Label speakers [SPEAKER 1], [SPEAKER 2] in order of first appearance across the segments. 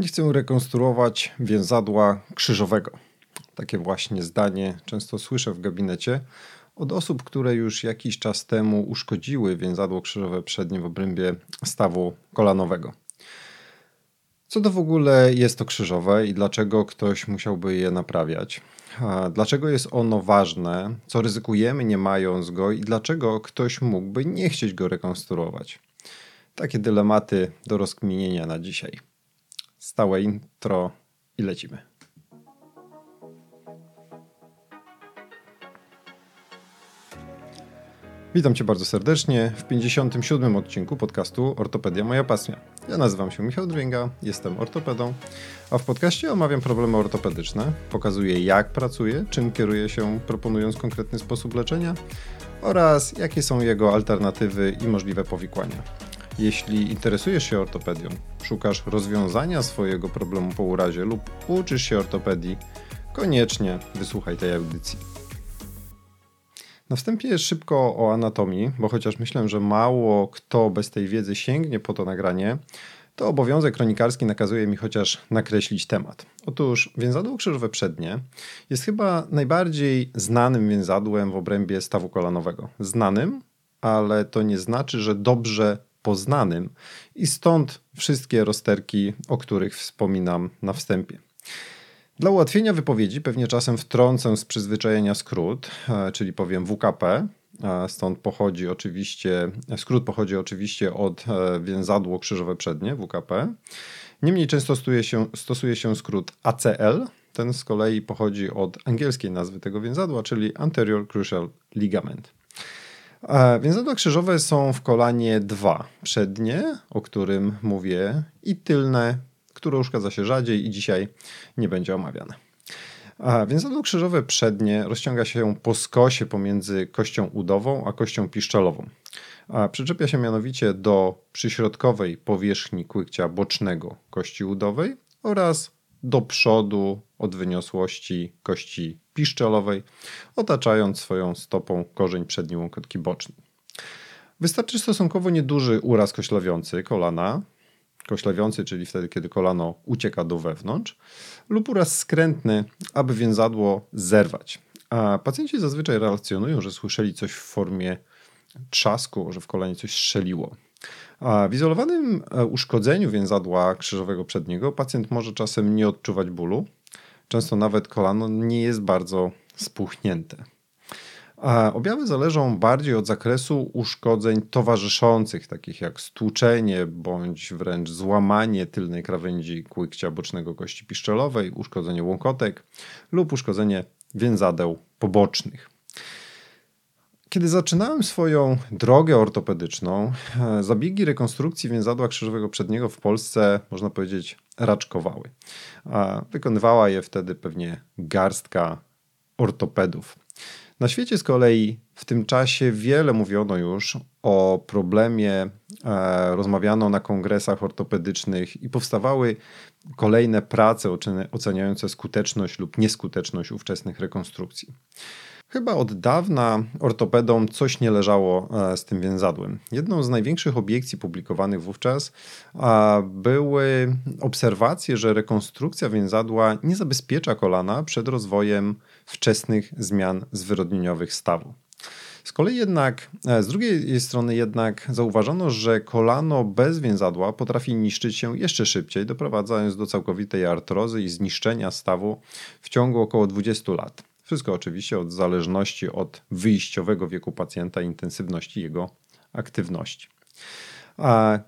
[SPEAKER 1] Nie chcę rekonstruować więzadła krzyżowego. Takie właśnie zdanie często słyszę w gabinecie od osób, które już jakiś czas temu uszkodziły więzadło krzyżowe przednie w obrębie stawu kolanowego. Co to w ogóle jest to krzyżowe i dlaczego ktoś musiałby je naprawiać? Dlaczego jest ono ważne? Co ryzykujemy nie mając go i dlaczego ktoś mógłby nie chcieć go rekonstruować? Takie dylematy do rozkminienia na dzisiaj. Stałe intro i lecimy. Witam Cię bardzo serdecznie w 57. odcinku podcastu Ortopedia Moja Pasja. Ja nazywam się Michał Drwinga, jestem ortopedą, a w podcaście omawiam problemy ortopedyczne, pokazuję jak pracuję, czym kieruję się proponując konkretny sposób leczenia oraz jakie są jego alternatywy i możliwe powikłania. Jeśli interesujesz się ortopedią, szukasz rozwiązania swojego problemu po urazie lub uczysz się ortopedii, koniecznie wysłuchaj tej audycji. Na wstępie szybko o anatomii, bo chociaż myślę, że mało kto bez tej wiedzy sięgnie po to nagranie, to obowiązek kronikarski nakazuje mi chociaż nakreślić temat. Otóż więzadło krzyżowe przednie jest chyba najbardziej znanym więzadłem w obrębie stawu kolanowego. Znanym, ale to nie znaczy, że dobrze poznanym i stąd wszystkie rozterki, o których wspominam na wstępie. Dla ułatwienia wypowiedzi pewnie czasem wtrącę z przyzwyczajenia skrót, e, czyli powiem WKP. Stąd pochodzi oczywiście, skrót pochodzi oczywiście od e, więzadło krzyżowe przednie, WKP. Niemniej często stosuje się, stosuje się skrót ACL. Ten z kolei pochodzi od angielskiej nazwy tego więzadła, czyli Anterior Crucial Ligament. Więzadła krzyżowe są w kolanie dwa. Przednie, o którym mówię, i tylne, które uszkadza się rzadziej i dzisiaj nie będzie omawiane. Więzadło krzyżowe przednie rozciąga się po skosie pomiędzy kością udową a kością piszczelową. Przyczepia się mianowicie do przyśrodkowej powierzchni kłykcia bocznego kości udowej oraz do przodu od wyniosłości kości piszczelowej, otaczając swoją stopą korzeń przedniej łąkotki bocznej. Wystarczy stosunkowo nieduży uraz koślawiący kolana, koślawiący, czyli wtedy, kiedy kolano ucieka do wewnątrz, lub uraz skrętny, aby więzadło zerwać. A pacjenci zazwyczaj relacjonują, że słyszeli coś w formie trzasku, że w kolanie coś strzeliło. A w izolowanym e, uszkodzeniu więzadła krzyżowego przedniego pacjent może czasem nie odczuwać bólu. Często nawet kolano nie jest bardzo spuchnięte. A objawy zależą bardziej od zakresu uszkodzeń towarzyszących, takich jak stłuczenie bądź wręcz złamanie tylnej krawędzi kłykcia bocznego kości piszczelowej, uszkodzenie łąkotek lub uszkodzenie więzadeł pobocznych. Kiedy zaczynałem swoją drogę ortopedyczną, e, zabiegi rekonstrukcji więzadła krzyżowego przedniego w Polsce, można powiedzieć, raczkowały. Wykonywała je wtedy pewnie garstka ortopedów. Na świecie z kolei w tym czasie wiele mówiono już o problemie, e, rozmawiano na kongresach ortopedycznych i powstawały kolejne prace oceniające skuteczność lub nieskuteczność ówczesnych rekonstrukcji. Chyba od dawna ortopedom coś nie leżało e, z tym więzadłem. Jedną z największych obiekcji publikowanych wówczas były obserwacje, że rekonstrukcja więzadła nie zabezpiecza kolana przed rozwojem wczesnych zmian zwyrodnieniowych stawu. Z kolei jednak, e, z drugiej strony jednak zauważono, że kolano bez więzadła potrafi niszczyć się jeszcze szybciej, doprowadzając do całkowitej artrozy i zniszczenia stawu w ciągu około 20 lat. Wszystko oczywiście od zależności od wyjściowego wieku pacjenta i intensywności jego aktywności. A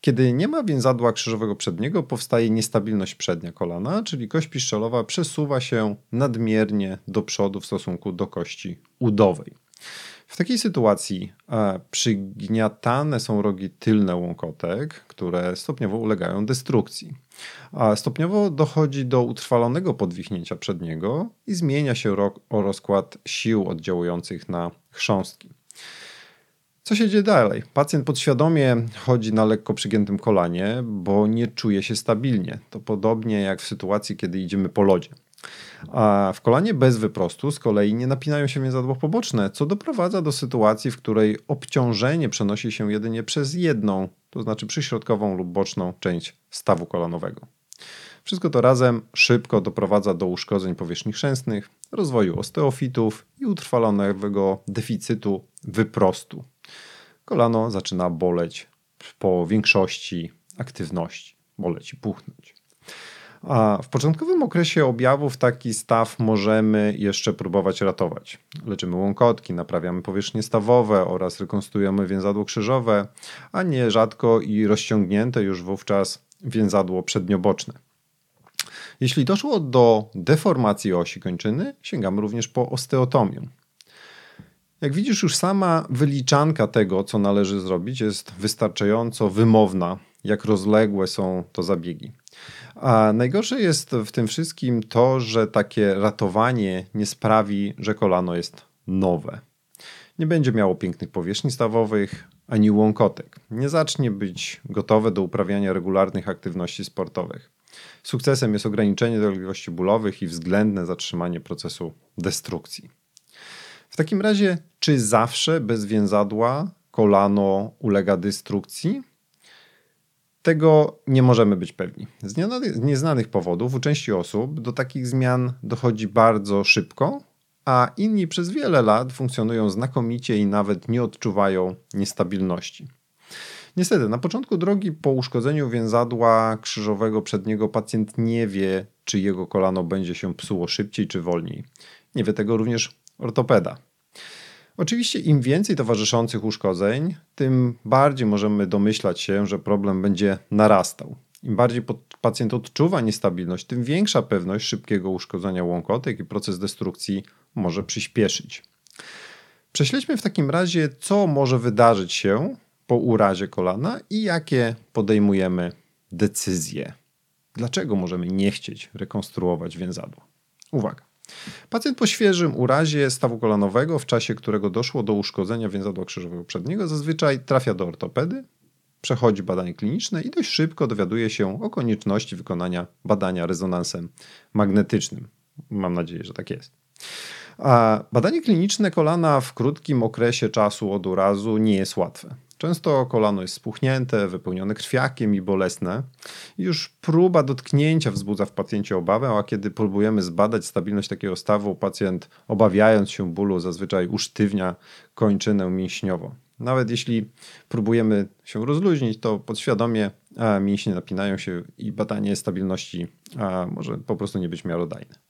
[SPEAKER 1] kiedy nie ma więzadła krzyżowego przedniego, powstaje niestabilność przednia kolana, czyli kość piszczelowa przesuwa się nadmiernie do przodu w stosunku do kości udowej. W takiej sytuacji e, przygniatane są rogi tylne łąkotek, które stopniowo ulegają destrukcji. A stopniowo dochodzi do utrwalonego podwichnięcia przedniego i zmienia się rozkład sił oddziałujących na chrząstki. Co się dzieje dalej? Pacjent podświadomie chodzi na lekko przygiętym kolanie, bo nie czuje się stabilnie. To podobnie jak w sytuacji, kiedy idziemy po lodzie. A w kolanie bez wyprostu z kolei nie napinają się więzadła poboczne, co doprowadza do sytuacji, w której obciążenie przenosi się jedynie przez jedną, to znaczy przyśrodkową lub boczną część stawu kolanowego. Wszystko to razem szybko doprowadza do uszkodzeń powierzchni chrzęstnych, rozwoju osteofitów i utrwalonego deficytu wyprostu. Kolano zaczyna boleć po większości aktywności, boleć i puchnąć. A w początkowym okresie objawów taki staw możemy jeszcze próbować ratować. Leczymy łąkotki, naprawiamy powierzchnie stawowe oraz rekonstruujemy więzadło krzyżowe, a nie rzadko i rozciągnięte już wówczas więzadło przednioboczne. Jeśli doszło do deformacji osi kończyny, sięgamy również po osteotomię. Jak widzisz, już sama wyliczanka tego, co należy zrobić, jest wystarczająco wymowna, jak rozległe są to zabiegi. A najgorsze jest w tym wszystkim to, że takie ratowanie nie sprawi, że kolano jest nowe. Nie będzie miało pięknych powierzchni stawowych ani łąkotek. Nie zacznie być gotowe do uprawiania regularnych aktywności sportowych. Sukcesem jest ograniczenie dolegliwości bólowych i względne zatrzymanie procesu destrukcji. W takim razie, czy zawsze bez więzadła kolano ulega destrukcji? Tego nie możemy być pewni. Z nieznanych powodów u części osób do takich zmian dochodzi bardzo szybko, a inni przez wiele lat funkcjonują znakomicie i nawet nie odczuwają niestabilności. Niestety, na początku drogi po uszkodzeniu więzadła krzyżowego przedniego pacjent nie wie, czy jego kolano będzie się psuło szybciej czy wolniej. Nie wie tego również ortopeda. Oczywiście im więcej towarzyszących uszkodzeń, tym bardziej możemy domyślać się, że problem będzie narastał. Im bardziej pacjent odczuwa niestabilność, tym większa pewność szybkiego uszkodzenia łąkotek i proces destrukcji może przyspieszyć. Prześledźmy w takim razie, co może wydarzyć się po urazie kolana i jakie podejmujemy decyzje. Dlaczego możemy nie chcieć rekonstruować więzadła? Uwaga. Pacjent po świeżym urazie stawu kolanowego, w czasie którego doszło do uszkodzenia więzadła krzyżowego przedniego, zazwyczaj trafia do ortopedy, przechodzi badanie kliniczne i dość szybko dowiaduje się o konieczności wykonania badania rezonansem magnetycznym. Mam nadzieję, że tak jest. A badanie kliniczne kolana w krótkim okresie czasu od urazu nie jest łatwe. Często kolano jest spuchnięte, wypełnione krwiakiem i bolesne. Już próba dotknięcia wzbudza w pacjencie obawę, a kiedy próbujemy zbadać stabilność takiego stawu, pacjent obawiając się bólu zazwyczaj usztywnia kończynę mięśniową. Nawet jeśli próbujemy się rozluźnić, to podświadomie mięśnie napinają się i badanie stabilności może po prostu nie być miarodajne.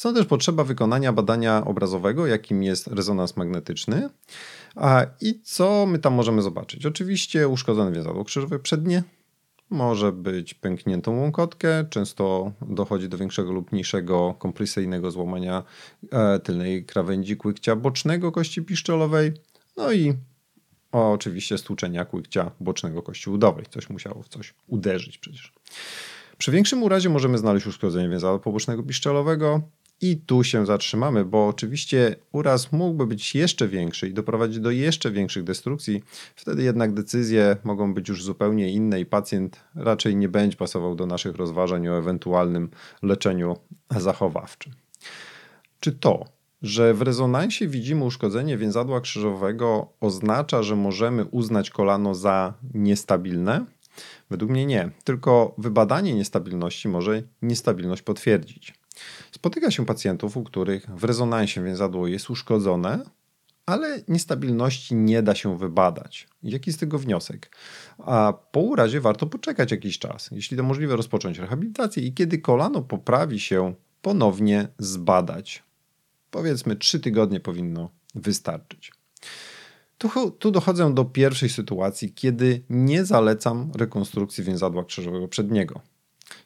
[SPEAKER 1] Stąd też potrzeba wykonania badania obrazowego, jakim jest rezonans magnetyczny. A I co my tam możemy zobaczyć? Oczywiście uszkodzone więzadło krzyżowe przednie, może być pękniętą łąkotkę, często dochodzi do większego lub mniejszego kompresyjnego złamania e, tylnej krawędzi kłykcia bocznego kości piszczelowej, no i oczywiście stłuczenia kłykcia bocznego kości udowej. Coś musiało w coś uderzyć przecież. Przy większym urazie możemy znaleźć uszkodzenie więzadła pobocznego piszczelowego, i tu się zatrzymamy, bo oczywiście uraz mógłby być jeszcze większy i doprowadzić do jeszcze większych destrukcji. Wtedy jednak decyzje mogą być już zupełnie inne i pacjent raczej nie będzie pasował do naszych rozważań o ewentualnym leczeniu zachowawczym. Czy to, że w rezonansie widzimy uszkodzenie więzadła krzyżowego, oznacza, że możemy uznać kolano za niestabilne? Według mnie nie, tylko wybadanie niestabilności może niestabilność potwierdzić. Spotyka się pacjentów, u których w rezonansie więzadło jest uszkodzone, ale niestabilności nie da się wybadać. Jaki z tego wniosek? A po urazie warto poczekać jakiś czas, jeśli to możliwe, rozpocząć rehabilitację i kiedy kolano poprawi się, ponownie zbadać. Powiedzmy, trzy tygodnie powinno wystarczyć. Tu, tu dochodzę do pierwszej sytuacji, kiedy nie zalecam rekonstrukcji więzadła krzyżowego przedniego.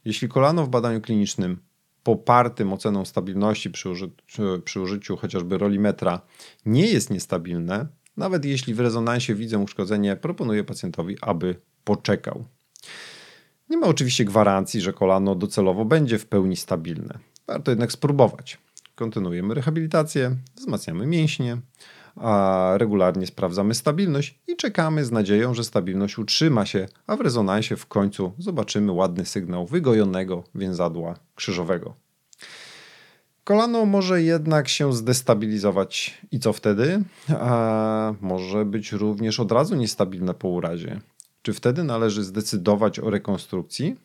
[SPEAKER 1] Jeśli kolano w badaniu klinicznym popartym oceną stabilności przy, użyciu, przy użyciu chociażby rolimetra nie jest niestabilne, nawet jeśli w rezonansie widzę uszkodzenie, proponuję pacjentowi, aby poczekał. Nie ma oczywiście gwarancji, że kolano docelowo będzie w pełni stabilne. Warto jednak spróbować. Kontynuujemy rehabilitację, wzmacniamy mięśnie, a regularnie sprawdzamy stabilność i czekamy z nadzieją, że stabilność utrzyma się, a w rezonansie w końcu zobaczymy ładny sygnał wygojonego więzadła krzyżowego. Kolano może jednak się zdestabilizować i co wtedy? A może być również od razu niestabilne po urazie. Czy wtedy należy zdecydować o rekonstrukcji?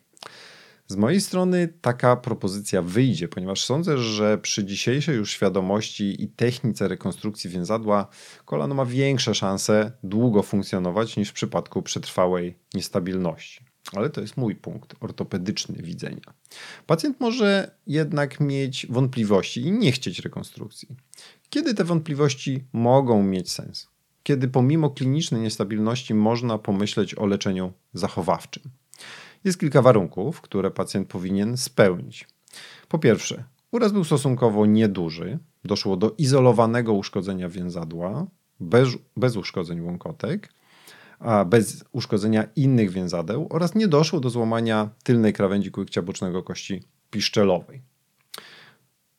[SPEAKER 1] Z mojej strony taka propozycja wyjdzie, ponieważ sądzę, że przy dzisiejszej już świadomości i technice rekonstrukcji więzadła kolano ma większe szanse długo funkcjonować niż w przypadku przetrwałej niestabilności. Ale to jest mój punkt ortopedyczny widzenia. Pacjent może jednak mieć wątpliwości i nie chcieć rekonstrukcji. Kiedy te wątpliwości mogą mieć sens? Kiedy pomimo klinicznej niestabilności można pomyśleć o leczeniu zachowawczym? Jest kilka warunków, które pacjent powinien spełnić. Po pierwsze, uraz był stosunkowo nieduży, doszło do izolowanego uszkodzenia więzadła, bez, bez uszkodzeń łąkotek, a bez uszkodzenia innych więzadeł oraz nie doszło do złamania tylnej krawędzi kłykcia bocznego kości piszczelowej.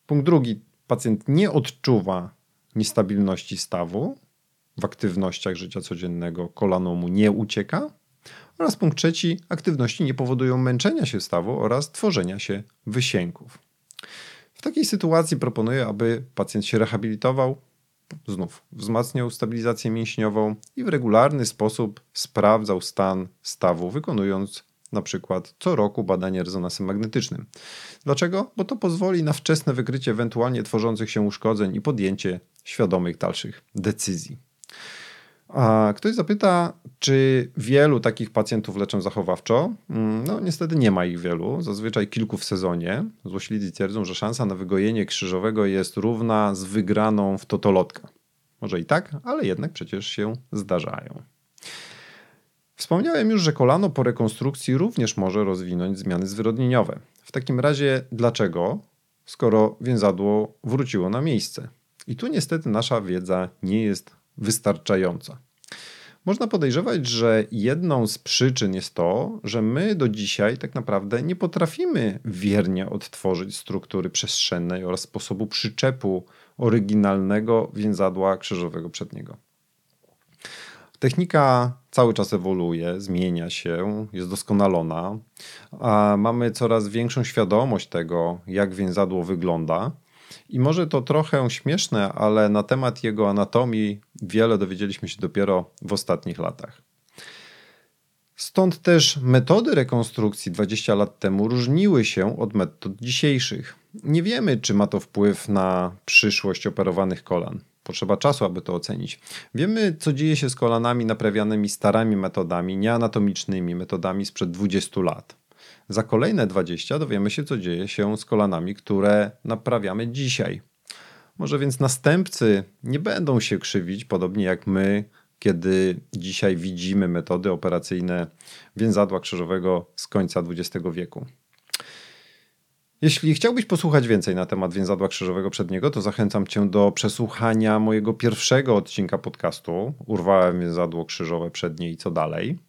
[SPEAKER 1] Punkt drugi. Pacjent nie odczuwa niestabilności stawu w aktywnościach życia codziennego, kolano mu nie ucieka. Oraz punkt trzeci. Aktywności nie powodują męczenia się stawu oraz tworzenia się wysięków. W takiej sytuacji proponuję, aby pacjent się rehabilitował, znów wzmacniał stabilizację mięśniową i w regularny sposób sprawdzał stan stawu, wykonując na przykład co roku badanie rezonansem magnetycznym. Dlaczego? Bo to pozwoli na wczesne wykrycie ewentualnie tworzących się uszkodzeń i podjęcie świadomych dalszych decyzji. A ktoś zapyta, czy wielu takich pacjentów leczą zachowawczo? Mm, no niestety nie ma ich wielu, zazwyczaj kilku w sezonie. Złośliwi twierdzą, że szansa na wygojenie krzyżowego jest równa z wygraną w totolotka. Może i tak, ale jednak przecież się zdarzają. Wspomniałem już, że kolano po rekonstrukcji również może rozwinąć zmiany zwyrodnieniowe. W takim razie dlaczego, skoro więzadło wróciło na miejsce? I tu niestety nasza wiedza nie jest wystarczająca. Można podejrzewać, że jedną z przyczyn jest to, że my do dzisiaj tak naprawdę nie potrafimy wiernie odtworzyć struktury przestrzennej oraz sposobu przyczepu oryginalnego więzadła krzyżowego przedniego. Technika cały czas ewoluuje, zmienia się, jest doskonalona, a mamy coraz większą świadomość tego, jak więzadło wygląda. I może to trochę śmieszne, ale na temat jego anatomii wiele dowiedzieliśmy się dopiero w ostatnich latach. Stąd też metody rekonstrukcji 20 lat temu różniły się od metod dzisiejszych. Nie wiemy, czy ma to wpływ na przyszłość operowanych kolan. Potrzeba czasu, aby to ocenić. Wiemy, co dzieje się z kolanami naprawianymi starymi metodami, nieanatomicznymi metodami sprzed 20 lat. Za kolejne 20 dowiemy się, co dzieje się z kolanami, które naprawiamy dzisiaj. Może więc następcy nie będą się krzywić, podobnie jak my, kiedy dzisiaj widzimy metody operacyjne więzadła krzyżowego z końca XX wieku. Jeśli chciałbyś posłuchać więcej na temat więzadła krzyżowego przedniego, to zachęcam cię do przesłuchania mojego pierwszego odcinka podcastu Urwałem więzadło krzyżowe przednie i co dalej.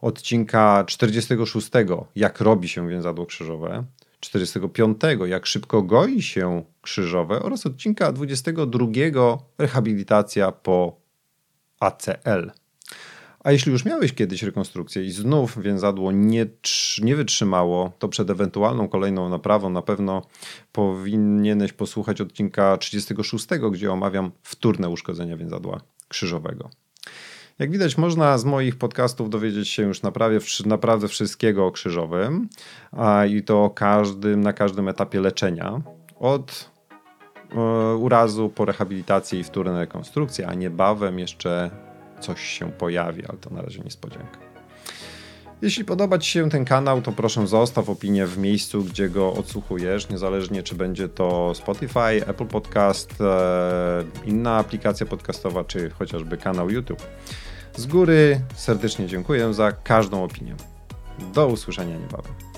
[SPEAKER 1] Odcinka 46 Jak robi się więzadło krzyżowe. 45 Jak szybko goi się krzyżowe oraz odcinka 22 Rehabilitacja po ACL. A jeśli już miałeś kiedyś rekonstrukcję i znów więzadło nie, nie wytrzymało, to przed ewentualną kolejną naprawą na pewno powinieneś posłuchać odcinka 36, gdzie omawiam wtórne uszkodzenia więzadła krzyżowego. Jak widać, można z moich podcastów dowiedzieć się już naprawdę, naprawdę wszystkiego o krzyżowym a i to o każdym, na każdym etapie leczenia. Od e, urazu po rehabilitację i wtórne rekonstrukcję, a niebawem jeszcze coś się pojawi, ale to na razie niespodzianka. Jeśli podoba Ci się ten kanał, to proszę zostaw opinię w miejscu, gdzie go odsłuchujesz, niezależnie czy będzie to Spotify, Apple Podcast, e, inna aplikacja podcastowa, czy chociażby kanał YouTube. Z góry serdecznie dziękuję za każdą opinię. Do usłyszenia niebawem.